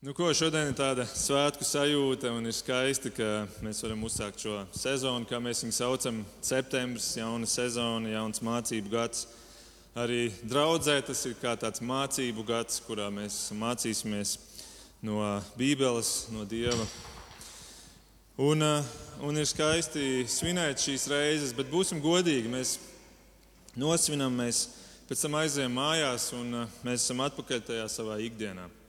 Nu, ko šodien ir tāda svētku sajūta un ir skaisti, ka mēs varam uzsākt šo sezonu, kā mēs viņu saucam. Septembris, jauna sezona, jauns mācību gads. Arī draudzē tas ir kā tāds mācību gads, kurā mēs mācīsimies no Bībeles, no Dieva. Un, eh, un ir skaisti svinēt šīs reizes, bet būsim godīgi. Mēs nosvinam, mēs pēc tam aizējām mājās un eh, mēs esam atpakaļ tajā savā ikdienā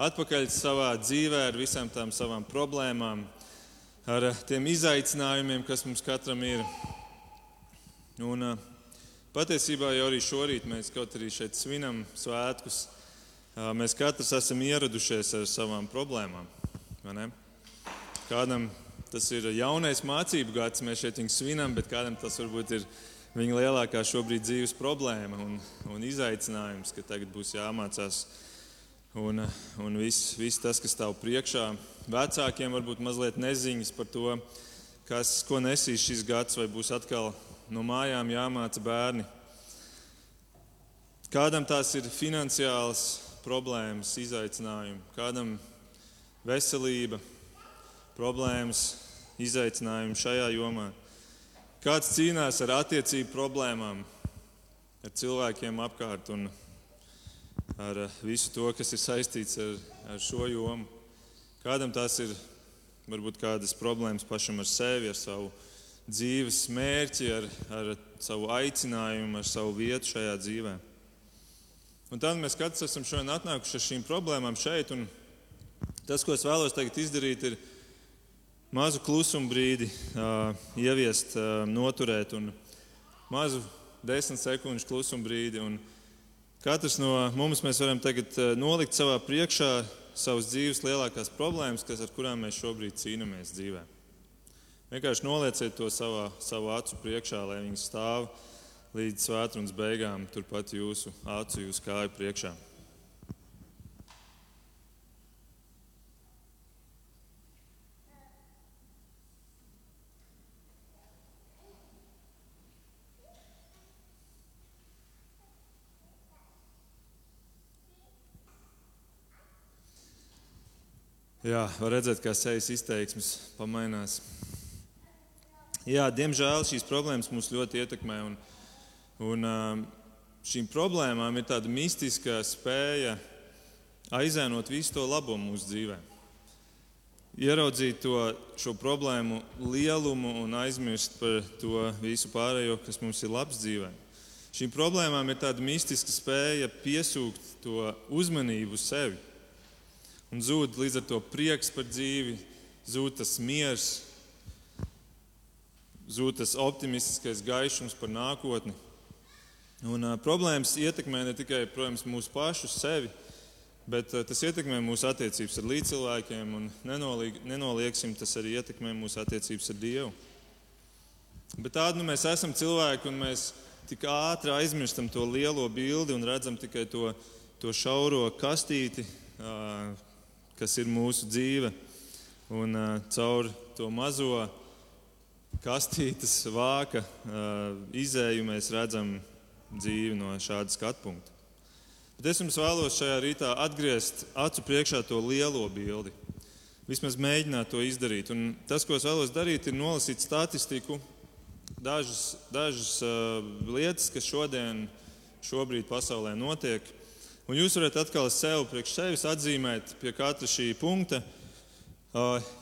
atpakaļ savā dzīvē ar visām tām savām problēmām, ar eh, tiem izaicinājumiem, kas mums katram ir. Un, eh, patiesībā jau arī šorīt mēs kaut arī šeit svinam svētkus. Eh, mēs katrs esam ieradušies ar savām problēmām. Kādam tas ir jaunais mācību gads, mēs šeit viņu svinam, bet kādam tas varbūt ir viņa lielākā šobrīd dzīves problēma un, un izaicinājums, ka tagad būs jāmācās Un, un viss, viss tas, kas stāv priekšā, vecākiem varbūt mazliet neziņas par to, kas, ko nesīs šis gads, vai būs atkal no mājām jāmāca bērni. Kādam tās ir finansiāls problēmas, izaicinājumi, kādam veselība, problēmas, izaicinājumi šajā jomā. Kāds cīnās ar attiecību problēmām, ar cilvēkiem apkārt un ar eh, visu to, kas ir saistīts ar, ar šo jomu. Kādam tās ir varbūt kādas problēmas pašam ar sevi, ar savu dzīves mērķi, ar, ar savu aicinājumu, ar savu vietu šajā dzīvē. Un tad mēs katrs esam šodien atnākuši ar šīm problēmām šeit. Tas, ko es vēlos tagad izdarīt, ir mazu klusumu brīdi uh, ieviest, uh, noturēt un mazu desmit sekundžu klusumu brīdi. Un, uh, Katrs no mums varam tagad eh, nolikt savā priekšā savas dzīves lielākās problēmas, kas, ar kurām mēs šobrīd cīnāmies dzīvē. Vienkārši nolieciet to savā, savu acu priekšā, lai viņi stāv līdz svētdienas beigām, turpat jūsu acu, jūsu kāju priekšā. Jā, var redzēt, kā sejas izteiksmes pamainās. Jā, diemžēl šīs problēmas mūs ļoti ietekmē. Un, un um, šīm problēmām ir tāda mistiska spēja aizēnot visu to labo mūsu dzīvē. Ieraudzīt to, šo problēmu lielumu un aizmirst par to visu pārējo, kas mums ir labs dzīvē. Šīm problēmām ir tāda mistiska spēja piesūkt to uzmanību sevi un zūd līdz ar to prieks par dzīvi, zūd tas miers, zūd tas optimistiskais gaišums par nākotni. Un, uh, problēmas ietekmē ne tikai protams, mūsu pašu sevi, bet uh, tas ietekmē mūsu attiecības ar līdzcilvēkiem, un nenoliek, nenolieksim, tas arī ietekmē mūsu attiecības ar Dievu. Bet tādi nu, mēs esam cilvēki, un mēs tik ātri aizmirstam to lielo bildi un redzam tikai to, to šauro kastīti, uh, kas ir mūsu dzīve. Un uh, caur to mazo kastītes vāka uh, izēju mēs redzam dzīvi no šāda skatu punkta. Bet es jums vēlos šajā rītā atgriezt acu priekšā to lielo bildi. Vismaz mēģināt to izdarīt. Un tas, ko es vēlos darīt, ir nolasīt statistiku, dažas, dažas uh, lietas, kas šodien, šobrīd pasaulē notiek. Un jūs varat atkal sev priekš sevis atzīmēt pie katra šī punkta,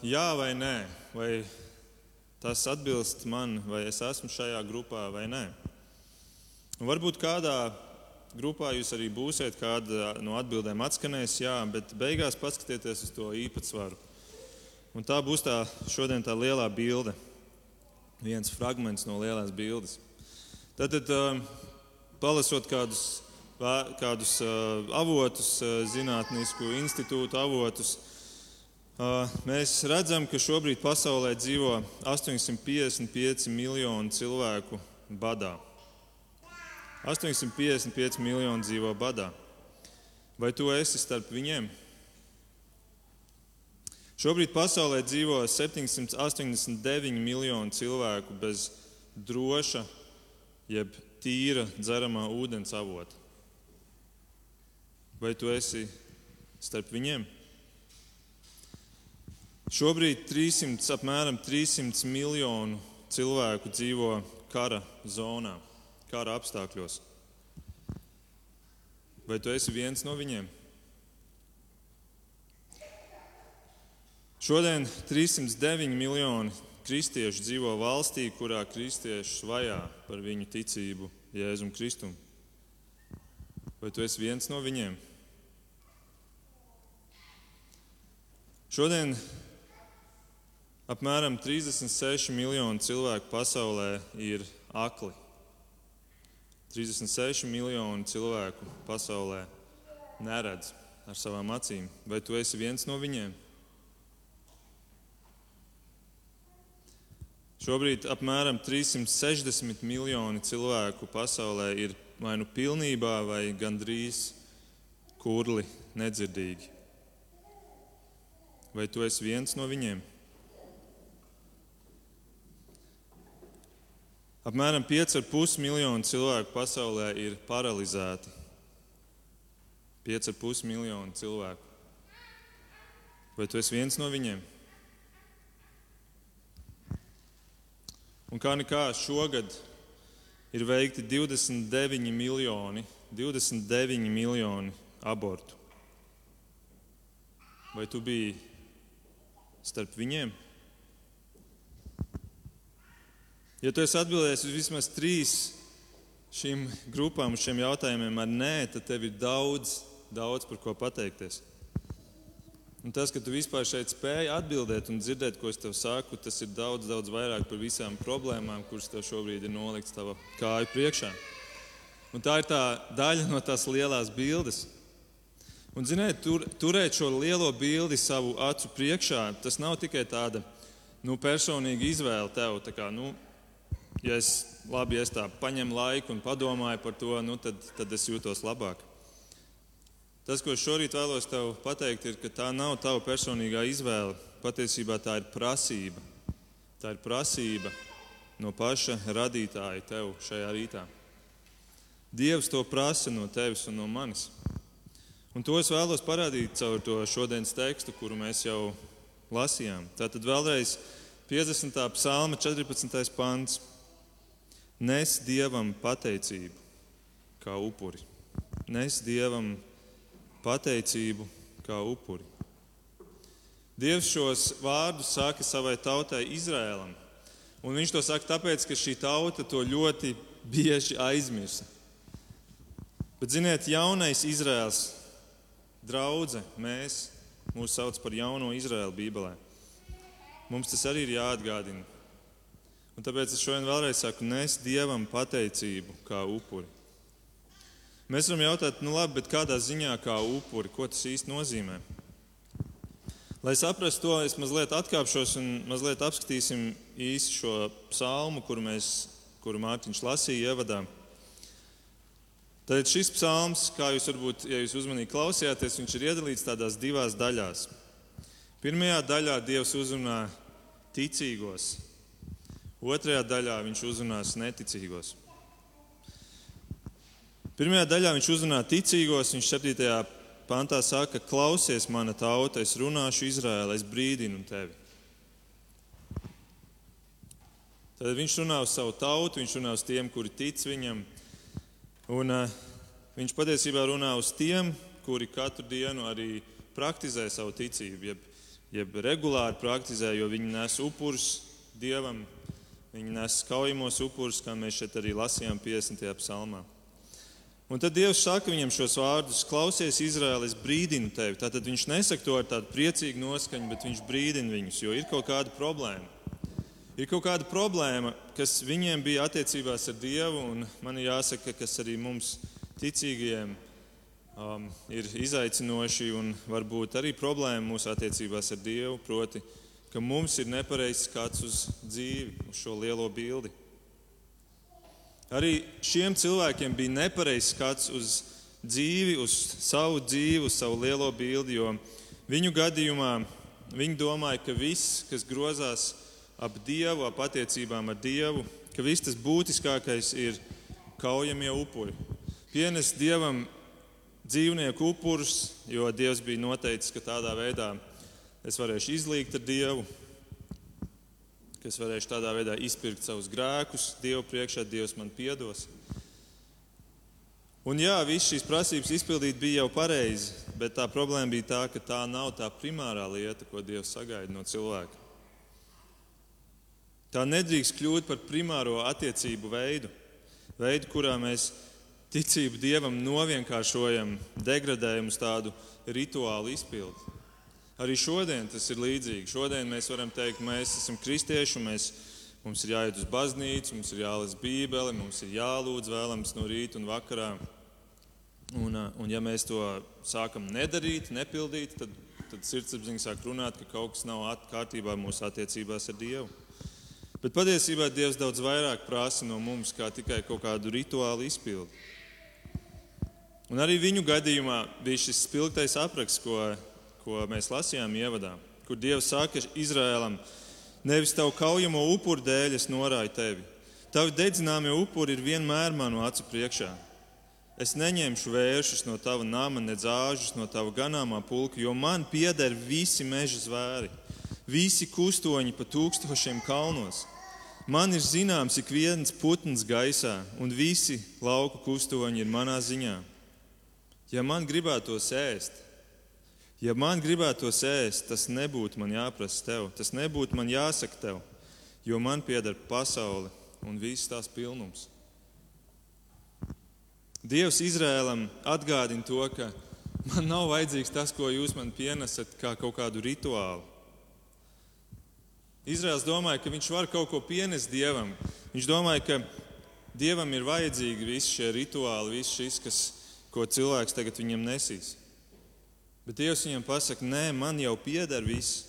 jā vai nē, vai tas atbilst man, vai es esmu šajā grupā vai nē. Un varbūt kādā grupā jūs arī būsiet, kāda no atbildēm atskanēs, jā, bet beigās paskatieties uz to īpatsvaru. Un tā būs tā šodien tā lielā bilde, viens fragments no lielās bildes. Tad, tad palasot kādus kādus avotus, zinātnisku institūtu avotus, mēs redzam, ka šobrīd pasaulē dzīvo 855 miljoni cilvēku badā. 855 miljoni dzīvo badā. Vai tu esi starp viņiem? Šobrīd pasaulē dzīvo 789 miljoni cilvēku bez droša, jeb tīra dzeramā ūdens avota. Vai tu esi starp viņiem? Šobrīd 300, apmēram 300 miljonu cilvēku dzīvo kara zonā, kara apstākļos. Vai tu esi viens no viņiem? Šodien 309 miljoni kristiešu dzīvo valstī, kurā kristiešus vajā par viņu ticību Jēzum Kristum. Vai tu esi viens no viņiem? Šodien apmēram 36 miljoni cilvēku pasaulē ir akli. 36 miljoni cilvēku pasaulē neredz ar savām acīm. Vai tu esi viens no viņiem? Šobrīd apmēram 360 miljoni cilvēku pasaulē ir vai nu pilnībā, vai gandrīz kurli nedzirdīgi. Vai tu esi viens no viņiem? Apmēram 5,5 miljonu cilvēku pasaulē ir paralizēti. 5,5 miljonu cilvēku. Vai tu esi viens no viņiem? Un kā nekā šogad ir veikti 29 miljoni, 29 miljoni abortu. Vai tu biji starp viņiem? Ja tu esi atbildējis uz vismaz trīs šīm grupām, uz šiem jautājumiem ar nē, tad tev ir daudz, daudz par ko pateikties. Un tas, ka tu vispār šeit spēji atbildēt un dzirdēt, ko es tev saku, tas ir daudz, daudz vairāk par visām problēmām, kuras tev šobrīd ir nolikts tava kāju priekšā. Un tā ir tā daļa no tās lielās bildes. Un, ziniet, tur, turēt šo lielo bildi savu acu priekšā, tas nav tikai tāda nu, personīga izvēle tev. Kā, nu, ja es, labi, ja es tā paņemu laiku un padomāju par to, nu, tad, tad es jūtos labāk. Tas, ko šorīt vēlos tev pateikt, ir, ka tā nav tava personīgā izvēle. Patiesībā tā ir prasība. Tā ir prasība no paša radītāja tev šajā rītā. Dievs to prasa no tevis un no manis. Un to es vēlos parādīt caur to šodienas tekstu, kuru mēs jau lasījām. Tātad vēlreiz 50. psalma 14. pants nes Dievam pateicību kā upuri. Nes Dievam pateicību kā upuri. Dievs šos vārdus saka savai tautai Izrēlam. Un viņš to saka tāpēc, ka šī tauta to ļoti bieži aizmirsa. Bet, ziniet, jaunais Izraels, draudzene, mēs mūs sauc par jauno Izraēlu Bībelē. Mums tas arī ir jāatgādina. Un tāpēc es šodien vēlreiz saku, nes Dievam pateicību kā upuri. Mēs varam jautāt, nu labi, bet kādā ziņā kā upuri, ko tas īsti nozīmē? Lai saprastu to, es mazliet atkāpšos un mazliet apskatīsim īsi šo psalmu, kuru, mēs, kuru Mārtiņš lasīja ievadā. Tad šis psalms, kā jūs varbūt, ja jūs uzmanīgi klausījāties, viņš ir iedalīts tādās divās daļās. Pirmajā daļā Dievs uzrunā ticīgos, Otrajā daļā viņš uzrunās neticīgos. Pirmajā daļā viņš uzrunā ticīgos, viņš 7. pantā saka, klausies, mana tauta, es runāšu Izraēlai, es brīdinu tevi. Tad viņš runā uz savu tautu, viņš runā uz tiem, kuri tic viņam. Un, uh, viņš patiesībā runā uz tiem, kuri katru dienu arī praktizē savu ticību, jeb, jeb regulāri praktizē, jo viņi nes upurus dievam, Viņi nes kaujamos upurus, kā mēs šeit arī lasījām 50. psalmā. Un tad Dievs saka viņam šos vārdus: Klausies, Izraēl, es brīdinu tevi. Tātad viņš nesaka to ar tādu priecīgu noskaņu, bet viņš brīdina viņus, jo ir kaut kāda problēma. Ir kaut kāda problēma, kas viņiem bija attiecībās ar Dievu, un man ir jāsaka, kas arī mums, ticīgajiem, um, ir izaicinoši un varbūt arī problēma mūsu attiecībās ar Dievu. Proti, ka mums ir nepareizs skats uz dzīvi, uz šo lielo bildi. Arī šiem cilvēkiem bija nepareizs skats uz dzīvi, uz savu dzīvi, uz savu lielo bildi, jo viņu gadījumā viņi domāja, ka viss, kas grozās ap Dievu, ap attiecībām ar Dievu, ka viss tas būtiskākais ir kaujamie upuri. Pienes Dievam dzīvnieku upurus, jo Dievs bija noteicis, ka tādā veidā es varēšu izlīgt ar Dievu, ka es varēšu tādā veidā izpirkt savus grēkus Dievu priekšā, Dievs man piedos. Un jā, visas šīs prasības izpildīt bija jau pareizi, bet tā problēma bija tā, ka tā nav tā primārā lieta, ko Dievs sagaida no cilvēka. Tā nedrīkst kļūt par primāro attiecību veidu, veidu, kurā mēs ticību Dievam novienkāršojam, degradējam uz tādu rituālu izpildi. Arī šodien tas ir līdzīgi. Šodien mēs varam teikt, mēs esam kristieši, mēs, mums ir jāiet uz baznīcu, mums ir jālasa Bībele, mums ir jālūdz vēlams no rīta un vakarā. Un, un ja mēs to sākam nedarīt, nepildīt, tad, tad sirdsapziņa sāk runāt, ka kaut kas nav kārtībā mūsu attiecībās ar Dievu. Bet patiesībā Dievs daudz vairāk prasa no mums kā tikai kaut kādu rituālu izpildi. Un arī viņu gadījumā bija šis spilgtais apraksts, ko, ko mēs lasījām ievadā, kur Dievs saka Izrēlam, nevis tavu kaujamo upuru dēļ es norāju tevi. Tavi dedzināmie upuri ir vienmēr manu acu priekšā. Es neņemšu vēršus no tava nama, ne zāžus no tava ganāmā pulka, jo man pieder visi meža zvēri, visi kustoņi pa tūkstošiem kalnos. Man ir zināms ik viens putns gaisā, un visi lauku kustoņi ir manā ziņā. Ja man gribētos ēst, ja man gribētos ēst, tas nebūtu man jāprasa tev, tas nebūtu man jāsaka tev, jo man pieder pasaule un viss tās pilnums. Dievs Izrēlam atgādina to, ka man nav vajadzīgs tas, ko jūs man pienesat, kā kaut kādu rituālu. Izraels domāja, ka viņš var kaut ko pienest dievam. Viņš domāja, ka dievam ir vajadzīgi visi šie rituāli, viss šis, kas ko cilvēks tagad viņam nesīs. Bet Dievs viņam pasaka, nē, man jau pieder viss.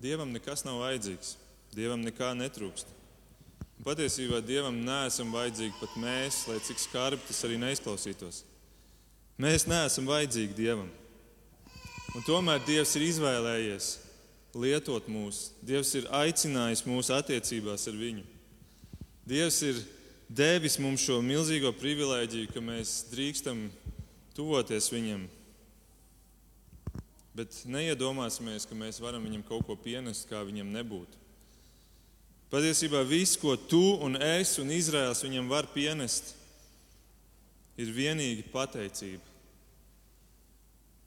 Dievam nekas nav vajadzīgs, Dievam nekā netrūkst. Un patiesībā Dievam neesam vajadzīgi pat mēs, lai cik skarbi tas arī neizklausītos. Mēs neesam vajadzīgi Dievam. Un tomēr Dievs ir izvēlējies lietot mūs. Dievs ir aicinājis mūsu attiecībās ar viņu. Dievs ir devis mums šo milzīgo privilēģiju, ka mēs drīkstam tuvoties viņam. Bet neiedomāsimies, ka mēs varam viņam kaut ko pienest, kā viņam nebūtu. Patiesībā viss, ko tu un es un Izraels viņam var pienest, ir vienīgi pateicība.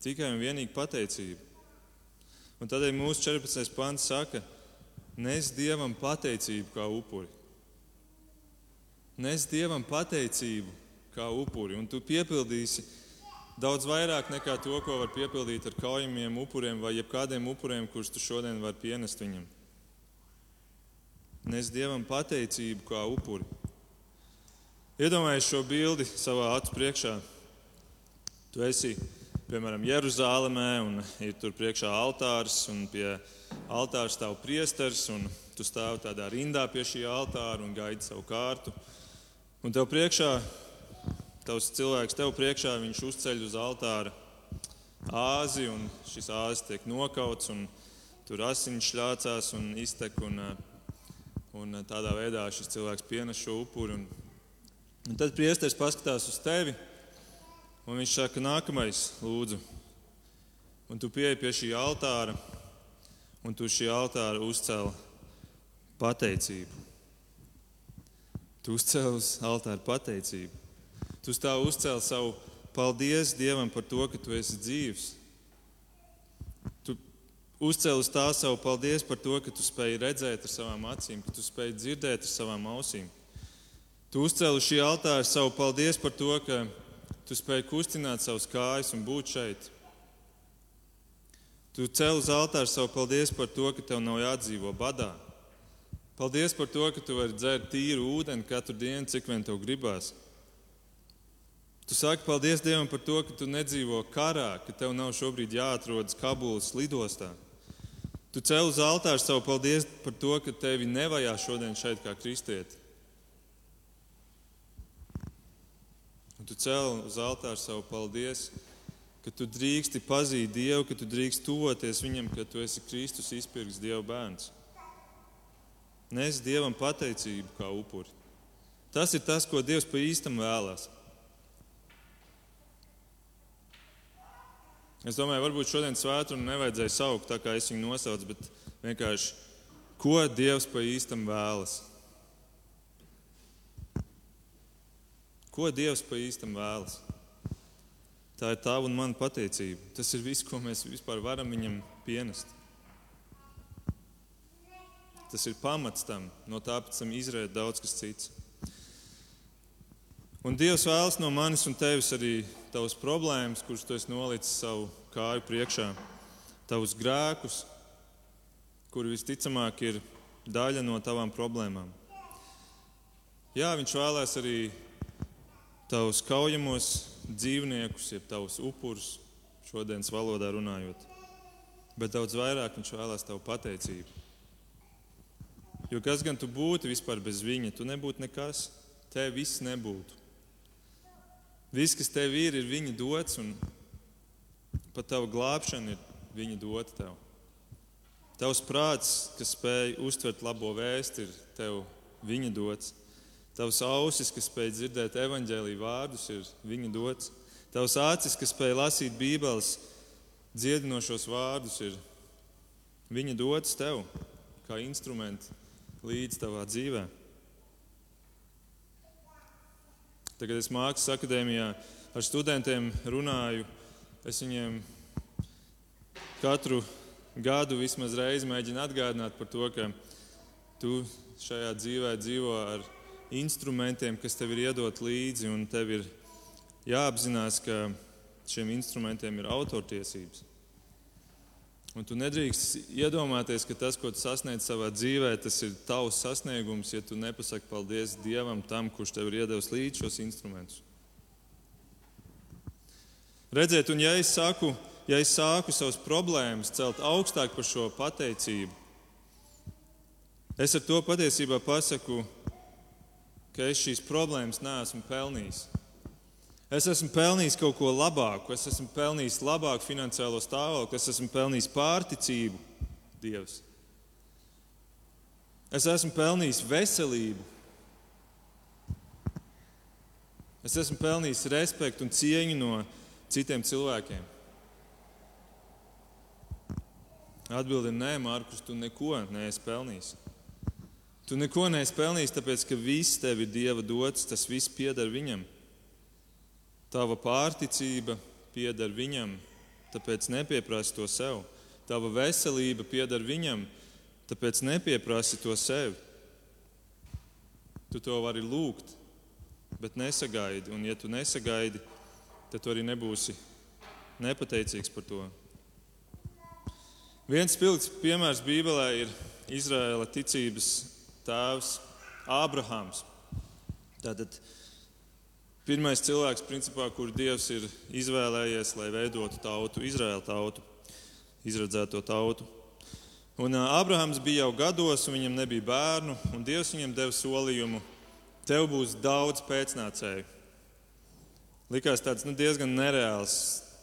Tikai un vienīgi pateicība. Un tādēļ mūsu 14. pants saka, nes Dievam pateicību kā upuri nes Dievam pateicību kā upuri, un tu piepildīsi daudz vairāk nekā to, ko var piepildīt ar kaujamiem upuriem vai jebkādiem upuriem, kurus tu šodien vari pienest viņam. Nes Dievam pateicību kā upuri. Iedomājieties šo bildi savā acu priekšā. Tu esi, piemēram, Jeruzalemē, un ir tur priekšā altārs, un pie altāra stāv priesteris, un tu stāvi tādā rindā pie šī altāra un gaidi savu kārtu. Un tev priekšā, tavs cilvēks tev priekšā, viņš uzceļ uz altāra āzi, un šis āzis tiek nokauts, un tur asinis šļācās un iztek. Un, un tādā veidā šis cilvēks pienes šo upuri. Un, un tad priesteris paskatās uz tevi, un viņš saka, nākamais, lūdzu. Un tu pieeji pie šī altāra, un tu šī altāra uzcēli pateicību. Tu uzcēli uz altāra pateicību. Tu tā uzcēli savu paldies Dievam par to, ka tu esi dzīvs. Tu uzcēli uz tā savu paldies par to, ka tu spēj redzēt ar savām acīm, ka tu spēj dzirdēt ar savām ausīm. Tu uzcēli uz šī altāra savu paldies par to, ka tu spēj kustināt savus kājas un būt šeit. Tu cēli uz altāra savu paldies par to, ka tev nav jādzīvo badā. Paldies par to, ka tu vari dzert tīru ūdeni katru dienu, cik vien tev gribās. Tu saki paldies Dievam par to, ka tu nedzīvo karā, ka tev nav šobrīd jāatrodas Kabulas lidostā. Tu cēl uz altāra savu paldies par to, ka tevi nevajā šodien šeit kā kristieti. Tu cēl uz altāra savu paldies, ka tu drīksti pazīt Dievu, ka tu drīksti tuvoties Viņam, ka tu esi Kristus izpirks Dieva bērns nes Dievam pateicību kā upuri. Tas ir tas, ko Dievs pa īstam vēlās. Es domāju, varbūt šodien svētdienu nevajadzēja saukt tā, kā es viņu nosaucu, bet vienkārši, ko Dievs pa īstam vēlas. Ko Dievs pa īstam vēlas? Tā ir tava un mana pateicība. Tas ir viss, ko mēs vispār varam viņam pienest. Tas ir pamats tam, no tā pēc tam izriet daudz kas cits. Un Dievs vēlas no manis un tevis arī tavas problēmas, kuras tu esi nolicis savu kāju priekšā, tavus grēkus, kuri visticamāk ir daļa no tavām problēmām. Jā, viņš vēlēs arī tavus kaujamos dzīvniekus, jeb tavus upurus, šodienas valodā runājot. Bet daudz vairāk viņš vēlēs tavu pateicību. Jo kas gan tu būtu vispār bez viņa? Tu nebūtu nekas, tev viss nebūtu. Viss, kas tev ir, ir viņa dots, un pat tava glābšana ir viņa dota tev. Tavs prāts, kas spēj uztvert labo vēstu, ir tev viņa dots. Tavs ausis, kas spēj dzirdēt evaņģēlīju vārdus, ir viņa dots. Tavs acis, kas spēj lasīt Bībeles dziedinošos vārdus, ir viņa dots tev kā instruments līdz tavā dzīvē. Tagad es Mākslas akadēmijā ar studentiem runāju. Es viņiem katru gadu vismaz reizi mēģinu atgādināt par to, ka tu šajā dzīvē dzīvo ar instrumentiem, kas tev ir iedot līdzi, un tev ir jāapzinās, ka šiem instrumentiem ir autortiesības. Un tu nedrīkst iedomāties, ka tas, ko tu sasniedz savā dzīvē, tas ir tavs sasniegums, ja tu nepasaki paldies Dievam, tam, kurš tev ir iedevis līdzi šos instrumentus. Redziet, un ja es saku, ja es sāku savas problēmas celt augstāk par šo pateicību, es ar to patiesībā pasaku, ka es šīs problēmas neesmu pelnījis. Es esmu pelnījis kaut ko labāku, es esmu pelnījis labāku finansiālo stāvokli, es esmu pelnījis pārticību Dievs. Es esmu pelnījis veselību. Es esmu pelnījis respektu un cieņu no citiem cilvēkiem. Atbildi ir nē, Mārkus, tu neko neesi pelnījis. Tu neko neesi pelnījis, tāpēc ka viss tev ir Dieva dots, tas viss pieder viņam. Tava pārticība pieder viņam, tāpēc nepieprasi to sev. Tava veselība pieder viņam, tāpēc nepieprasi to sev. Tu to vari lūgt, bet nesagaidi. Un, ja tu nesagaidi, tad tu arī nebūsi nepateicīgs par to. Viens spilgts piemērs Bībelē ir Izraēla ticības tēvs Ābrahāms. Tātad Pirmais cilvēks, principā, kur Dievs ir izvēlējies, lai veidotu tautu, Izraēlu tautu, izredzēto tautu. Un Abrahams bija jau gados, un viņam nebija bērnu, un Dievs viņam deva solījumu, tev būs daudz pēcnācēju. Likās tāds nu, diezgan nereāls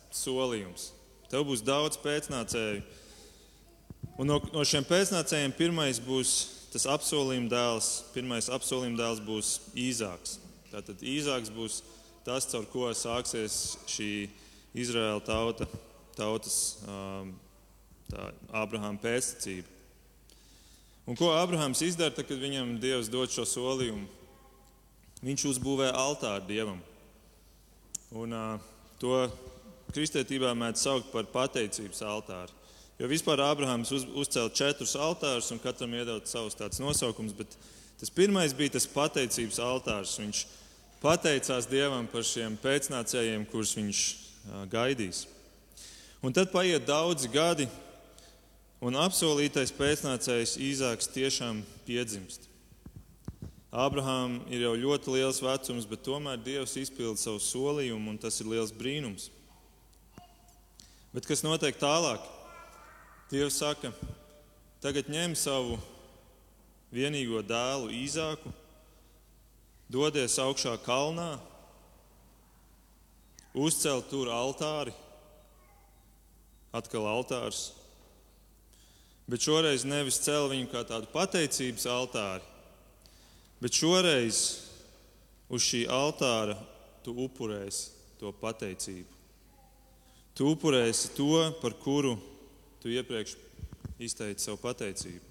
solījums. Tev būs daudz pēcnācēju. Un no, no šiem pēcnācējiem pirmais būs tas apsolījuma dēls. Pirmais apsolījuma dēls būs Īzāks. Tātad Īzāks būs tas, caur ko sāksies šī Izraēla tauta, tautas um, Ābrahāma pēctecība. Un ko Ābrahāms izdara, tad, kad viņam Dievs dod šo solījumu? Viņš uzbūvē altāru Dievam. Un, uh, to kristietībā mēdz saukt par pateicības altāru. Jo vispār Ābrahāms uz, uzcēla četrus altārus, un katram iedod savus tādus nosaukums, bet tas pirmais bija tas pateicības altārs. Viņš pateicās Dievam par šiem pēcnācējiem, kurus viņš gaidīs. Un tad paiet daudzi gadi, un apsolītais pēcnācējs Īzāks tiešām piedzimst. Abrahām ir jau ļoti liels vecums, bet tomēr Dievs izpilda savu solījumu, un tas ir liels brīnums. Bet kas notiek tālāk? Dievs saka, tagad ņem savu vienīgo dēlu Īzāku dodies augšā kalnā, uzcelt tur altāri, atkal altārs. Bet šoreiz nevis cēl viņu kā tādu pateicības altāri, bet šoreiz uz šī altāra tu upurēsi to pateicību. Tu upurēsi to, par kuru tu iepriekš izteici savu pateicību,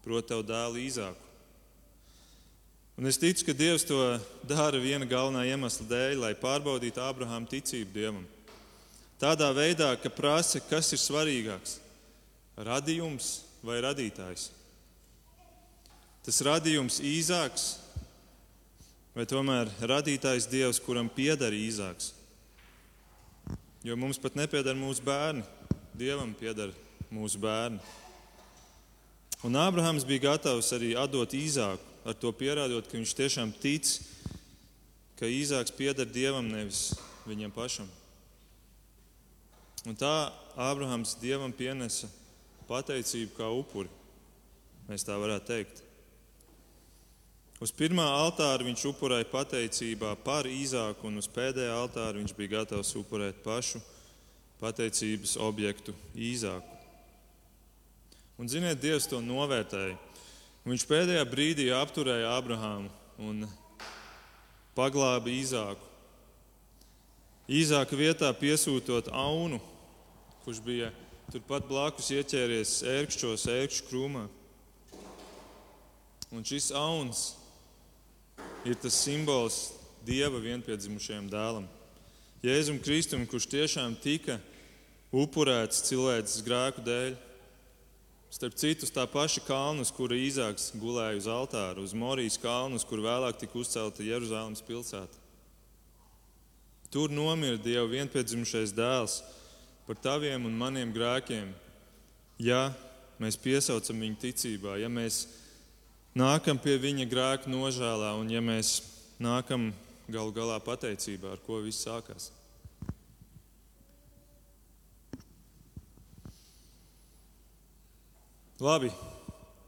proti, tavu dēlu īzāku. Un es ticu, ka Dievs to dara viena galvenā iemesla dēļ, lai pārbaudītu Ābrahāma ticību Dievam. Tādā veidā, ka prasa, kas ir svarīgāks - radījums vai radītājs. Tas radījums īzāks vai tomēr radītājs Dievs, kuram pieder īzāks. Jo mums pat nepieder mūsu bērni, Dievam pieder mūsu bērni. Un Ābrahams bija gatavs arī atdot īzāku, ar to pierādot, ka viņš tiešām tic, ka īzāks pieder Dievam, nevis viņam pašam. Un tā Ābrahams Dievam pienesa pateicību kā upuri. Mēs tā varētu teikt. Uz pirmā altāra viņš upurēja pateicībā par īzāku, un uz pēdējā altāra viņš bija gatavs upurēt pašu pateicības objektu īzāku. Un, ziniet, Dievs to novērtēja. Viņš pēdējā brīdī apturēja Abrahāmu un paglāba īzāku. Īzāka vietā piesūtot aunu, kurš bija turpat blakus ieķēries ērkšķos, ērkšķu krūmā. Un šis auns ir tas simbols Dieva vienpiedzimušajam dēlam. Jēzum Kristum, kurš tiešām tika upurēts cilvēces grēku dēļ. Starp citu, tā paša kalna, uz kura īzāks gulēja uz altāra, uz Morijas kalnu, kur vēlāk tika uzcelta Jeruzalemes pilsēta. Tur nomira Dieva vienpiedzimušais dēls par taviem un maniem grēkiem, ja mēs piesaucam viņu ticībā, ja mēs nākam pie viņa grēka nožēlā un ja mēs nākam galu galā pateicībā, ar ko viss sākās. Labi,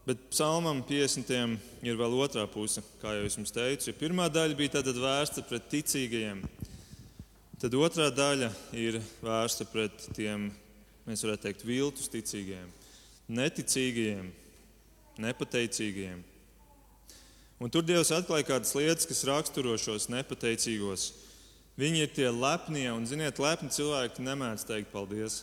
bet psalmam 50. ir vēl otrā puse, kā jau es jums teicu. Ja pirmā daļa bija vērsta pret ticīgajiem, tad otrā daļa ir vērsta pret tiem, mēs varētu teikt, viltus ticīgajiem, neticīgajiem, nepateicīgajiem. Un tur Dievs atklāja kādas lietas, kas raksturo šos nepateicīgos. Viņi ir tie lepnie, un, ziniet, lepni cilvēki nemēdz teikt paldies.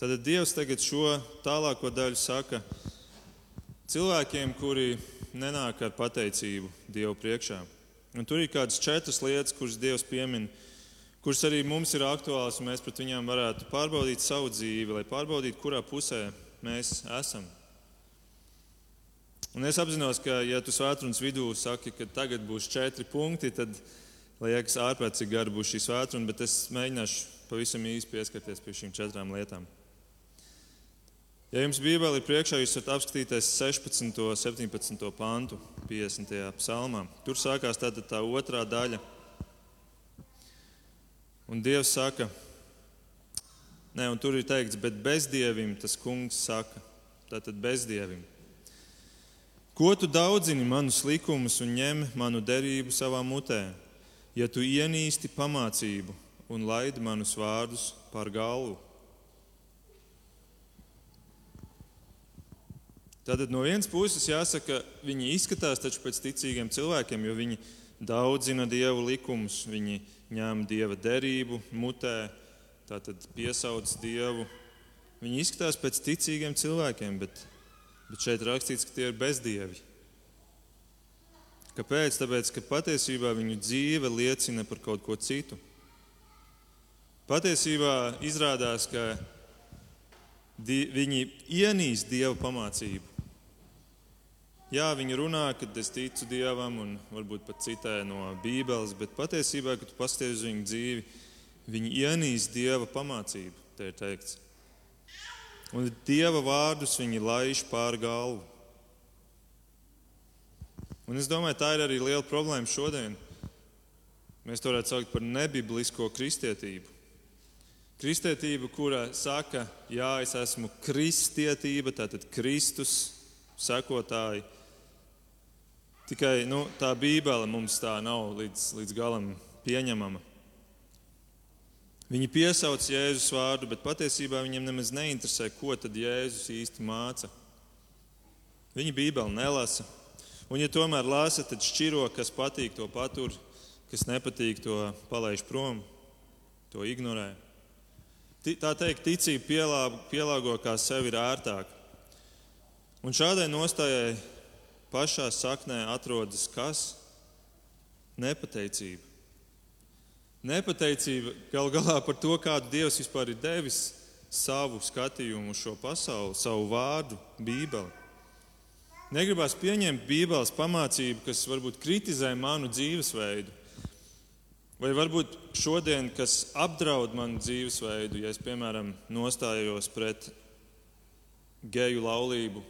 Tad Dievs tagad šo tālāko daļu saka cilvēkiem, kuri nenāk ar pateicību Dievu priekšā. Un tur ir kādas četras lietas, kuras Dievs piemin, kuras arī mums ir aktuālas, un mēs pret viņām varētu pārbaudīt savu dzīvi, lai pārbaudītu, kurā pusē mēs esam. Un es apzinos, ka, ja tu svētdienas vidū saki, ka tagad būs četri punkti, tad liekas, ārpēc cik gara būs šī svētdiena, bet es mēģināšu pavisam īsi pieskarties pie šīm četrām lietām. Ja jums Bībelē ir priekšā, jūs varat apskatīties 16. un 17. pantu 50. psalmā. Tur sākās tāda tā otrā daļa. Un Dievs saka, ne, un tur ir teikts, bet bezdievim tas kungs saka, tātad bezdievim. Ko tu daudzini manus likumus un ņem manu derību savā mutē, ja tu ienīsti pamācību un laidi manus vārdus par galvu? Tātad no vienas puses jāsaka, viņi izskatās taču pēc ticīgiem cilvēkiem, jo viņi daudzina dievu likumus, viņi ņem dieva derību mutē, tātad piesauc dievu. Viņi izskatās pēc ticīgiem cilvēkiem, bet Bet šeit rakstīts, ka tie ir bezdievi. Kāpēc? Tāpēc, ka patiesībā viņu dzīve liecina par kaut ko citu. Patiesībā izrādās, ka viņi ienīst Dieva pamācību. Jā, viņi runā, ka es ticu Dievam un varbūt pat citē no Bībeles, bet patiesībā, kad pasties uz viņu dzīvi, viņi ienīst Dieva pamācību. Te ir teikts un dieva vārdus viņi laiž pāri galvu. Un es domāju, tā ir arī liela problēma šodien. Mēs to varētu saukt par nebiblisko kristietību. Kristietība, kura saka, jā, es esmu kristietība, tātad Kristus sekotāji. Tikai nu, tā Bībele mums tā nav līdz, līdz galam pieņemama. Viņi piesauc Jēzus vārdu, bet patiesībā viņiem nemaz neinteresē, ko tad Jēzus īsti māca. Viņi Bībeli nelasa. Un, ja tomēr lasa, tad šķiro, kas patīk, to patur. kas nepatīk, to palaiž prom, to ignorē. Tā teikt, ticība pielāgo, kā sev ir ērtāk. Un šādai nostājai pašā saknē atrodas kas? Nepateicība. Nepateicība gal galā par to, kādu Dievs vispār ir devis savu skatījumu uz šo pasauli, savu vārdu, Bībeli. Negribās pieņemt Bībeles pamācību, kas varbūt kritizē manu dzīvesveidu, vai varbūt šodien, kas apdraud manu dzīvesveidu, ja es, piemēram, nostājos pret geju laulību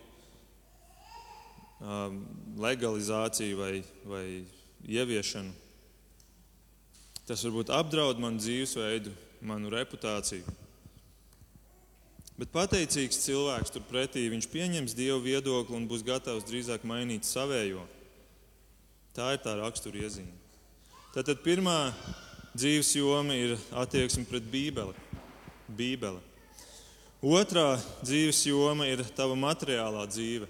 um, legalizāciju vai, vai ieviešanu. Tas varbūt apdraud manu dzīvesveidu, manu reputāciju. Bet pateicīgs cilvēks turpretī viņš pieņems dievu viedokli un būs gatavs drīzāk mainīt savējo. Tā ir tā rakstura iezīme. Tātad pirmā dzīves joma ir attieksme pret Bībeli. Bībele. Otrā dzīves joma ir tava materiālā dzīve.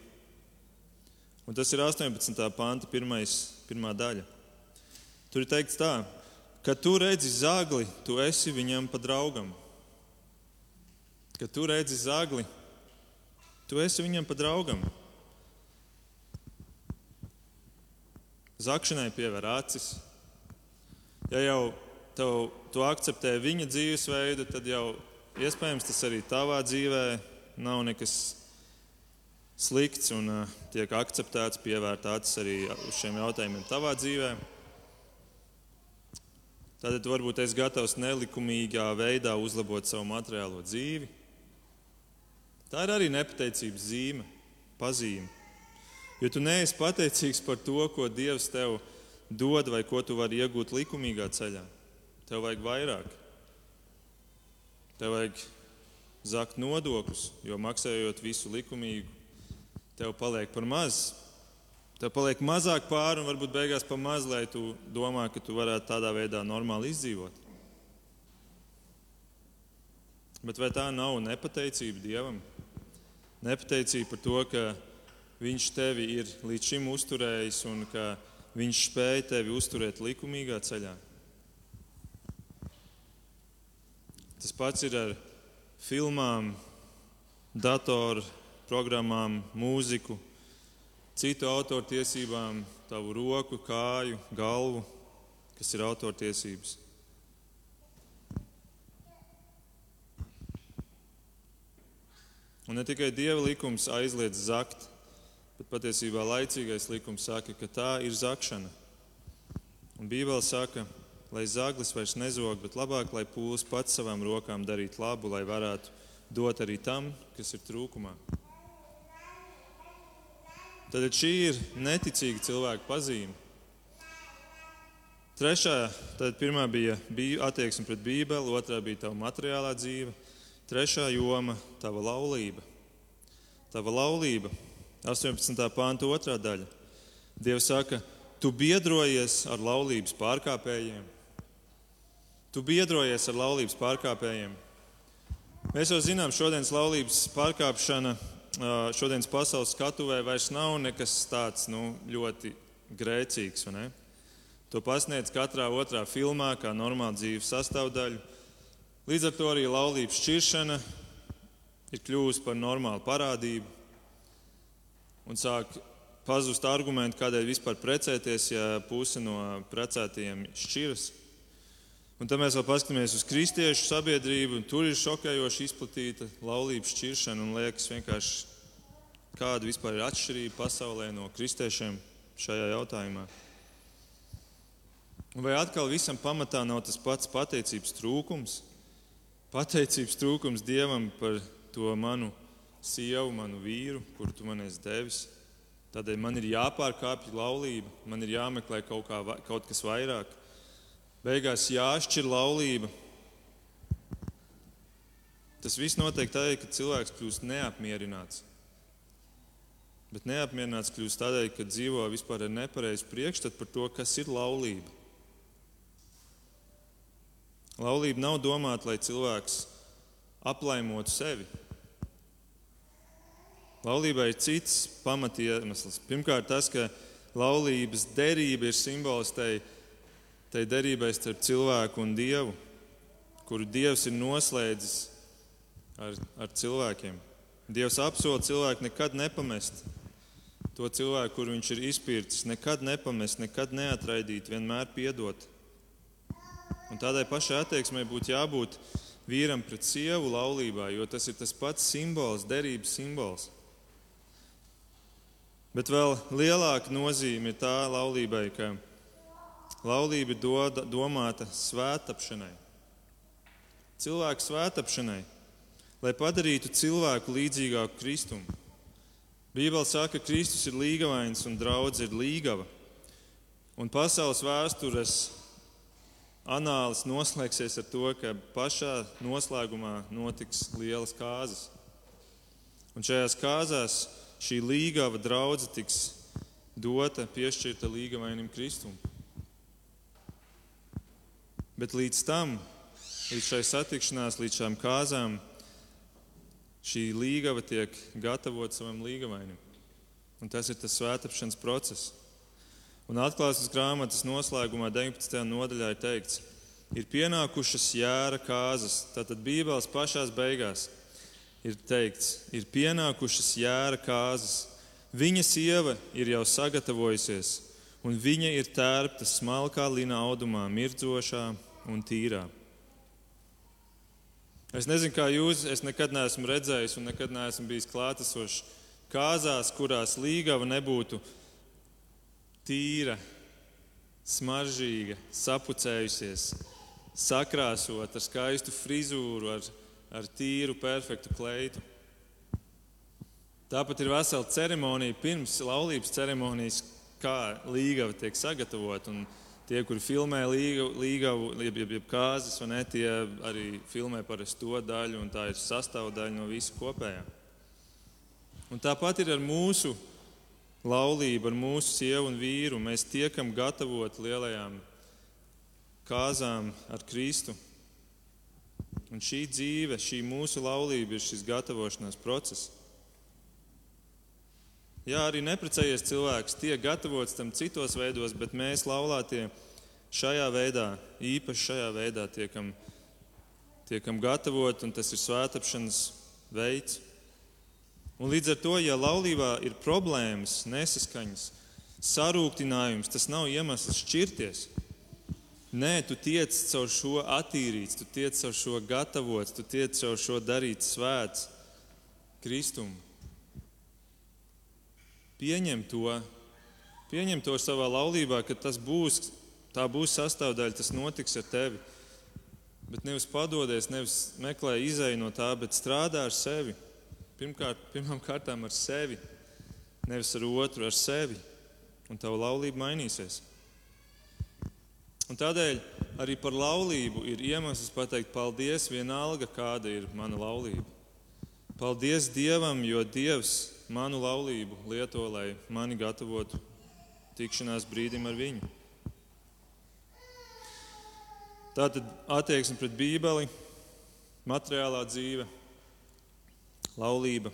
Un tas ir 18. panta pirmais, pirmā daļa. Tur ir teikts tā, ka tu redzi zagli, tu esi viņam pa draugam. Kad tu redzi zagli, tu esi viņam pa draugam. Zakšanai pievēr acis. Ja jau tev, tu akceptē viņa dzīvesveidu, tad jau iespējams tas arī tavā dzīvē nav nekas slikts un uh, tiek akceptēts, pievērt acis arī šiem jautājumiem tavā dzīvē. Tātad varbūt es gatavs nelikumīgā veidā uzlabot savu materiālo dzīvi, Tā ir arī nepateicības zīme, pazīme. Jo tu neesi pateicīgs par to, ko Dievs tev dod vai ko tu vari iegūt likumīgā ceļā. Tev vajag vairāk. Tev vajag zakt nodokļus, jo maksājot visu likumīgu, tev paliek par maz. Tev paliek mazāk pāri un varbūt beigās par maz, lai tu domā, ka tu varētu tādā veidā normāli izdzīvot. Bet vai tā nav nepateicība Dievam? Nepateicība par to, ka Viņš tevi ir līdz šim uzturējis un ka Viņš spēja tevi uzturēt likumīgā ceļā. Tas pats ir ar filmām, datoru programmām, mūziku, citu autortiesībām, tavu roku, kāju, galvu, kas ir autortiesības. Un ne tikai dieva likums aizliedz zakt, bet patiesībā laicīgais likums saka, ka tā ir zakšana. Un Bībele saka, lai zaglis vairs nezog, bet labāk, lai pūlis pats savām rokām darītu labu, lai varētu dot arī tam, kas ir trūkumā. Tad šī ir neticīga cilvēka pazīme. Trešā, tad pirmā bija attieksme pret Bībeli, otrā bija tava materiālā dzīve, Trešā joma - tava laulība. Tava laulība, 18. pānta otrā daļa. Dievs saka, tu biedrojies ar laulības pārkāpējiem. Tu biedrojies ar laulības pārkāpējiem. Mēs jau zinām, šodienas laulības pārkāpšana šodienas pasaules skatuvē vairs nav nekas tāds nu, ļoti grēcīgs. To pasniedz katrā otrā filmā, kā normāla dzīves sastāvdaļa. Līdz ar to arī laulības šķiršana ir kļuvusi par normālu parādību un sāk pazust argumenti, kādēļ vispār precēties, ja puse no precētajiem šķiras. Un tad mēs vēl paskatāmies uz kristiešu sabiedrību, un tur ir šokējoši izplatīta laulības šķiršana. Un liekas, vienkārši kāda vispār ir atšķirība pasaulē no kristiešiem šajā jautājumā. Vai atkal visam pamatā nav tas pats pateicības trūkums? pateicības trūkums Dievam par to manu sievu, manu vīru, kuru tu man esi devis. Tādēļ man ir jāpārkāpj laulība, man ir jāmeklē kaut, kā, kaut kas vairāk. Beigās jāšķir laulība. Tas viss notiek tādēļ, ka cilvēks kļūst neapmierināts. Bet neapmierināts kļūst tādēļ, ka dzīvo vispār ar nepareizu priekšstatu par to, kas ir laulība. Laulība nav domāta, lai cilvēks aplaimotu sevi. Laulībai ir cits pamatiemesls. Pirmkārt, tas, ka laulības derība ir simbols tai tai derībai starp cilvēku un dievu, kuru dievs ir noslēdzis ar, ar cilvēkiem. Dievs apsola cilvēku nekad nepamest. To cilvēku, kuru viņš ir izpircis, nekad nepamest, nekad neatraidīt, vienmēr piedot. Un tādai pašai attieksmei būtu jābūt vīram pret sievu laulībā, jo tas ir tas pats simbols, derības simbols. Bet vēl lielāka nozīme ir tā laulībai, ka laulība ir domāta svētapšanai. Cilvēku svētapšanai, lai padarītu cilvēku līdzīgāku Kristum. Bībele saka, ka Kristus ir līgavains un draudz ir līgava. Un pasaules vēstures anālis noslēgsies ar to, ka pašā noslēgumā notiks lielas kāzas. Un šajās kāzās šī līgava draudzene tiks dota, piešķirta līgavainim Kristum. Bet līdz tam, līdz šai satikšanās, līdz šām kāzām, šī līgava tiek gatavota savam līgavainim. Un tas ir tas svētāpšanas process. Un atklāsmes grāmatas noslēgumā, 19. nodaļā, ir teikts, ir pienākušas jēra kāzas. Tātad Bībeles pašās beigās ir teikts, ir pienākušas jēra kāzas. Viņa sieva ir jau sagatavojusies, un viņa ir tērpta smalkā lina audumā, mirdzošā un tīrā. Es nezinu, kā jūs, es nekad neesmu redzējis un nekad neesmu bijis klātesošs kāzās, kurās līgava nebūtu tīra, smaržīga, sapucējusies, sakrāsota ar skaistu frizūru, ar ar tīru, perfektu kleitu. Tāpat ir vesela ceremonija pirms laulības ceremonijas, kā līgava tiek sagatavota. Tie, kuri filmē līgavu, jeb, jeb, jeb kāzas, ne, tie arī filmē parasti to daļu, un tā ir sastāvdaļa no visa kopējā. Un tāpat ir ar mūsu laulību, ar mūsu sievu un vīru. Mēs tiekam gatavoti lielajām kāzām ar Kristu. Un šī dzīve, šī mūsu laulība ir šis gatavošanās process. Jā, arī neprecējies cilvēks tiek gatavots tam citos veidos, bet mēs laulātie šajā veidā, īpaši šajā veidā tiekam, tiekam gatavot, un tas ir svētapšanas veids. Un līdz ar to, ja laulībā ir problēmas, nesaskaņas, sarūktinājums, tas nav iemesls šķirties. Nē, tu tiec caur šo attīrīts, tu tiec caur šo gatavots, tu tiec caur šo darīts svēts Kristumu. Pieņem to, pieņem to savā laulībā, ka tas būs, tā būs sastāvdaļa, tas notiks ar tevi. Bet nevis padodies, nevis meklē izēju no tā, bet strādā ar sevi. Pirmkārt, pirmām kārtām ar sevi, nevis ar otru, ar sevi. Un tava laulība mainīsies. Un tādēļ arī par laulību ir iemesls pateikt paldies, vienalga kāda ir mana laulība. Paldies Dievam, jo Dievs manu laulību lieto, lai mani gatavotu tikšanās brīdim ar viņu. Tātad attieksme pret Bībeli, materiālā dzīve, laulība.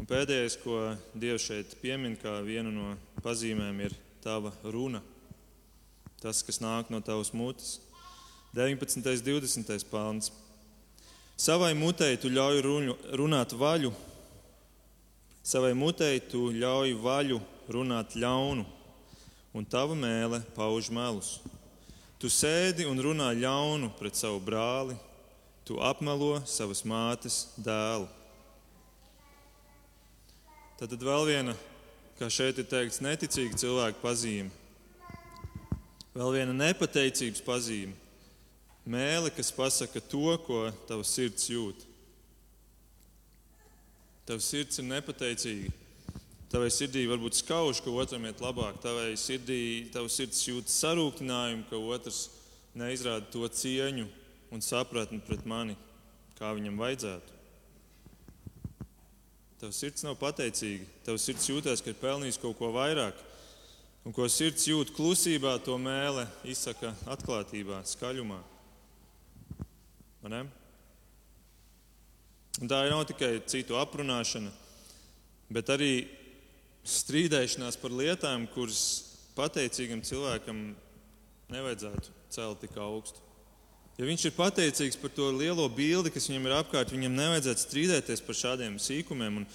Un pēdējais, ko Dievs šeit piemin kā vienu no pazīmēm, ir tava runa tas, kas nāk no tavas mutes. 19. un 20. pāns. Savai mutei tu ļauj runāt vaļu, savai mutei tu ļauj vaļu runāt ļaunu, un tava mēlē pauž melus. Tu sēdi un runā ļaunu pret savu brāli, tu apmelo savas mātes dēlu. Tad vēl viena, kā šeit ir teikts, neticīga cilvēka pazīme. Vēl viena nepateicības pazīme - mēle, kas pasaka to, ko tavs sirds jūt. Tavs sirds ir nepateicīga. Tavai sirdī varbūt skauž, ka otram iet labāk. Tavai sirdī, tavs sirds jūt sarūktinājumu, ka otrs neizrāda to cieņu un sapratni pret mani, kā viņam vajadzētu. Tavs sirds nav pateicīga. Tavs sirds jūtas, ka ir pelnījis kaut ko vairāk. Un ko sirds jūt klusībā, to mēlē izsaka atklātībā, skaļumā. Un tā nav tikai citu aprunāšana, bet arī strīdēšanās par lietām, kuras pateicīgam cilvēkam nevajadzētu celt tik augstu. Ja viņš ir pateicīgs par to lielo bildi, kas viņam ir apkārt, viņam nevajadzētu strīdēties par šādiem sīkumiem. Un,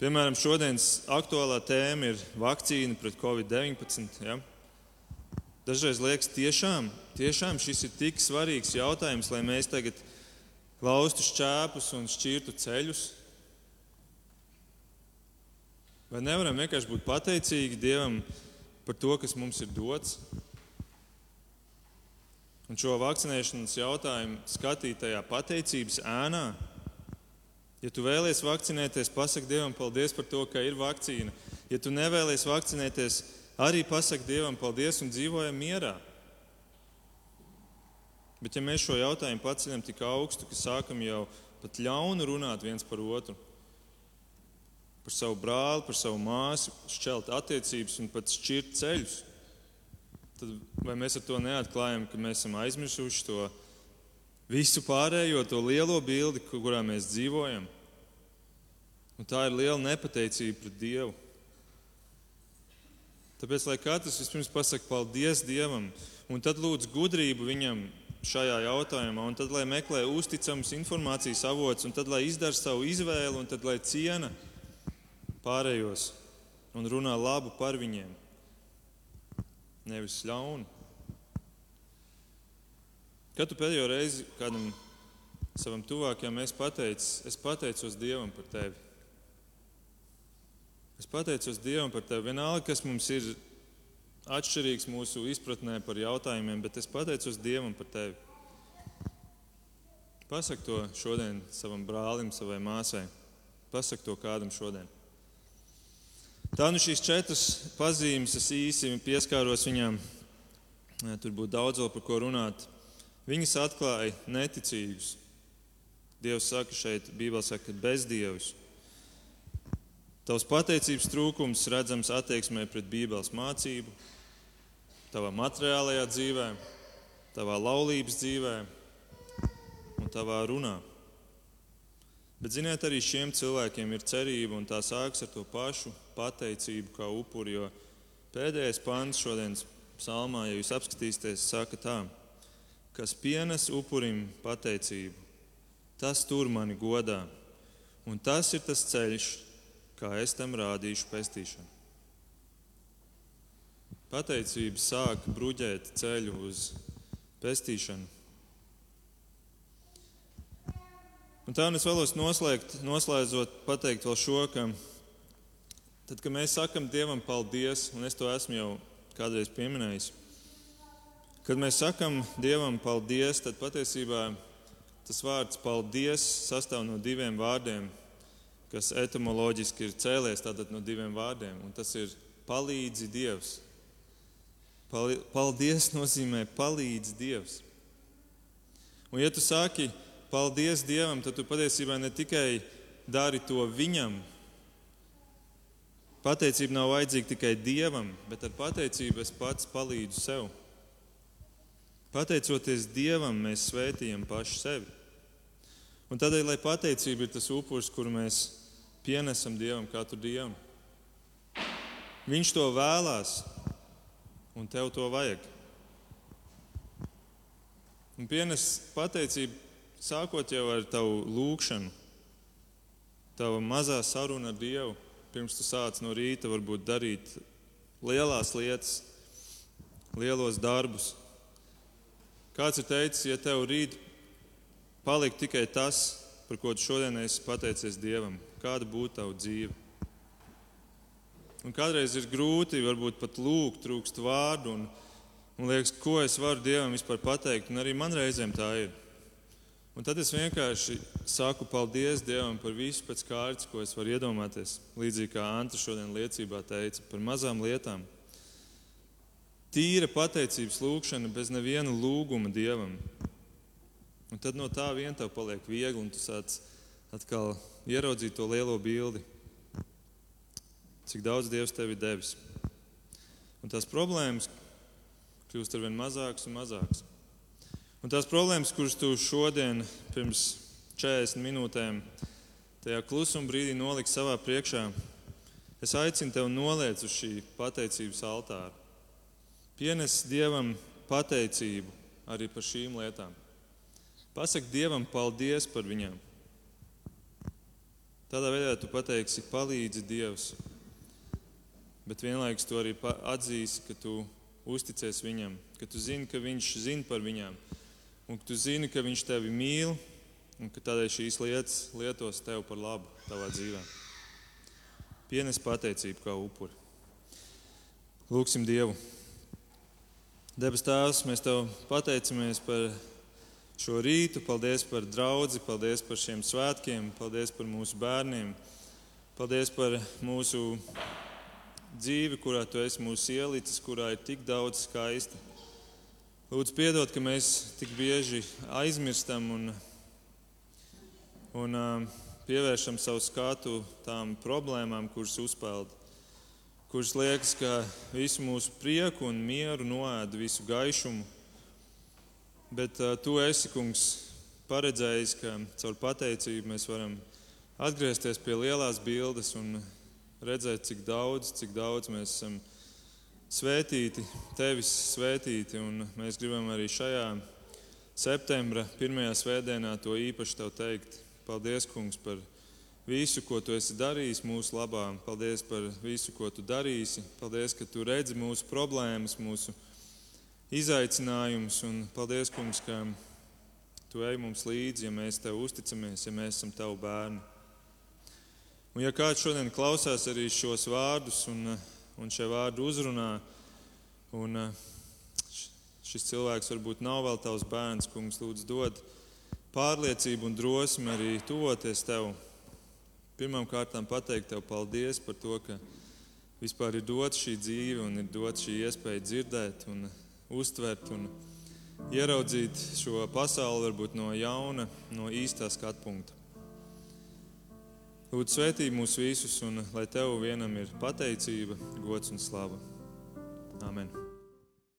piemēram, šodienas aktuālā tēma ir vakcīna pret covid-19. Ja? Dažreiz liekas, tiešām, tiešām šis ir tik svarīgs jautājums, lai mēs tagad laustu šķēpus un šķirtu ceļus. Vai nevaram vienkārši būt pateicīgi Dievam par to, kas mums ir dots? Un šo vakcinēšanas jautājumu skatīt tajā pateicības ēnā. Ja tu vēlies vakcinēties, pasak Dievam paldies par to, ka ir vakcīna. Ja tu nevēlies vakcinēties, arī pasak Dievam paldies un dzīvojam mierā. Bet ja mēs šo jautājumu paceļam tik augstu, ka sākam jau pat ļaunu runāt viens par otru, par savu brāli, par savu māsu, šķelt attiecības un pat šķirt ceļus, tad vai mēs ar to neatklājam, ka mēs esam aizmirsuši to visu pārējo, to lielo bildi, kurā mēs dzīvojam? Un tā ir liela nepateicība pret Dievu. Tāpēc, lai katrs vispirms pasakā paldies Dievam, un tad lūdz gudrību viņam šajā jautājumā, un tad lai meklē uzticamus informācijas avots, un tad lai izdara savu izvēli, un tad lai ciena pārējos un runā labu par viņiem nevis ļaunu. Kad tu pēdējo reizi kādam savam tuvākajam es pateicu, es pateicos Dievam par tevi. Es pateicos Dievam par tevi. Vienalga, kas mums ir atšķirīgs mūsu izpratnē par jautājumiem, bet es pateicos Dievam par tevi. Pasak to šodien savam brālim, savai māsai. Pasak to kādam šodien. Tā nu šīs četras pazīmes, es īsi pieskāros viņām. Tur būtu daudz vēl par ko runāt. Viņas atklāja neticīgus. Dievs saka šeit, Bībelē saka, bezdievus. Tavs pateicības trūkums redzams attieksmē pret Bībeles mācību, tavā materiālajā dzīvē, tavā laulības dzīvē un tavā runā. Bet, ziniet, arī šiem cilvēkiem ir cerība, un tā sākas ar to pašu pateicību kā upuri. Jo pēdējais pāns šodienas psalmā, ja jūs apskatīsieties, saka tā, kas pienes upurim pateicību, tas tur mani godā, un tas ir tas ceļš, kā es tam rādīšu pestīšanu. Pateicība sāk bruģēt ceļu uz pestīšanu. Un tā un es vēlos noslēgt, noslēdzot, pateikt vēl šo, ka tad, kad mēs sakam Dievam paldies, un es to esmu jau kādreiz pieminējis, kad mēs sakam Dievam paldies, tad patiesībā tas vārds paldies sastāv no diviem vārdiem, kas etimoloģiski ir cēlies no diviem vārdiem, un tas ir palīdzi Dievs. Paldies nozīmē palīdzi Dievs. Un ja tu saki, paldies Dievam, tad tu patiesībā ne tikai dari to viņam. Pateicība nav vajadzīga tikai Dievam, bet ar pateicību es pats palīdzu sev. Pateicoties Dievam, mēs svētījam pašu sevi. Un tādēļ, lai pateicība ir tas upuris, kuru mēs pienesam Dievam katru dienu. Viņš to vēlās, un tev to vajag. Un pienes pateicību Sākot jau ar tavu lūgšanu, tava mazā saruna ar Dievu, pirms tu sāc no rīta varbūt darīt lielās lietas, lielos darbus. Kāds ir teicis, ja tev rīt palikt tikai tas, par ko tu šodien esi pateicies Dievam, kāda būtu tava dzīve? Un kādreiz ir grūti, varbūt pat lūgt, trūkst vārdu, un, un liekas, ko es varu Dievam vispār pateikt, un arī man reizēm tā ir. Un tad es vienkārši saku paldies Dievam par visu pēc kārtas, ko es varu iedomāties. Līdzīgi kā Anta šodien liecībā teica par mazām lietām. Tīra pateicības lūgšana bez neviena lūguma Dievam. Un tad no tā vien tev paliek viegli, un tu sāc atkal ieraudzīt to lielo bildi. Cik daudz Dievs tev ir devis. Un tās problēmas kļūst ar vien mazākas un mazākas. Un tās problēmas, kuras tu šodien, pirms 40 minūtēm, tajā klusuma brīdī noliksi savā priekšā, es aicinu tevi noliec uz šī pateicības altāra. Pienes Dievam pateicību arī par šīm lietām. Pasaki Dievam paldies par viņām. Tādā veidā tu pateiksi, palīdzi Dievs, bet vienlaikus tu arī atzīsi, ka tu uzticies Viņam, ka tu zini, ka Viņš zina par viņām, un ka tu zini, ka Viņš tevi mīl, un ka tādēļ šīs lietas lietos tev par labu tavā dzīvē. Pienes pateicību kā upuri. Lūksim Dievu! Debes Tēvs, mēs Tev pateicamies par šo rītu, paldies par draugu, paldies par šiem svētkiem, paldies par mūsu bērniem, paldies par mūsu dzīvi, kurā Tu esi mūsu ielicis, kurā ir tik daudz skaista. Lūdzu, piedod, ka mēs tik bieži aizmirstam un, un uh, pievēršam savu skatu tām problēmām, kuras uzpeld kurš liekas, ka visu mūsu prieku un mieru noēda visu gaišumu. Bet uh, tu esi, kungs, paredzējis, ka caur pateicību mēs varam atgriezties pie lielās bildes un redzēt, cik daudz, cik daudz mēs esam svētīti, tevis svētīti. Un mēs gribam arī šajā septembra pirmajā svētdienā to īpaši tev teikt. Paldies, kungs, par visu, ko tu esi darījis mūsu labā. Paldies par visu, ko tu darīsi. Paldies, ka tu redzi mūsu problēmas, mūsu izaicinājumus. Un paldies, kungs, ka tu ej mums līdzi, ja mēs tev uzticamies, ja mēs esam tavi bērni. Un ja kāds šodien klausās arī šos vārdus un, un šie vārdi uzrunā, un šis cilvēks varbūt nav vēl tavs bērns, kungs, lūdzu, dod pārliecību un drosmi arī tuvoties tev Pirmkārt, pateikt tev paldies par to, ka vispār ir dots šī dzīve un ir dots šī iespēja dzirdēt un uztvert un ieraudzīt šo pasauli varbūt no jauna, no īstā skatu punkta. Lūdzu, svētī mūs visus, un lai tev vienam ir pateicība, gods un slava. Amen!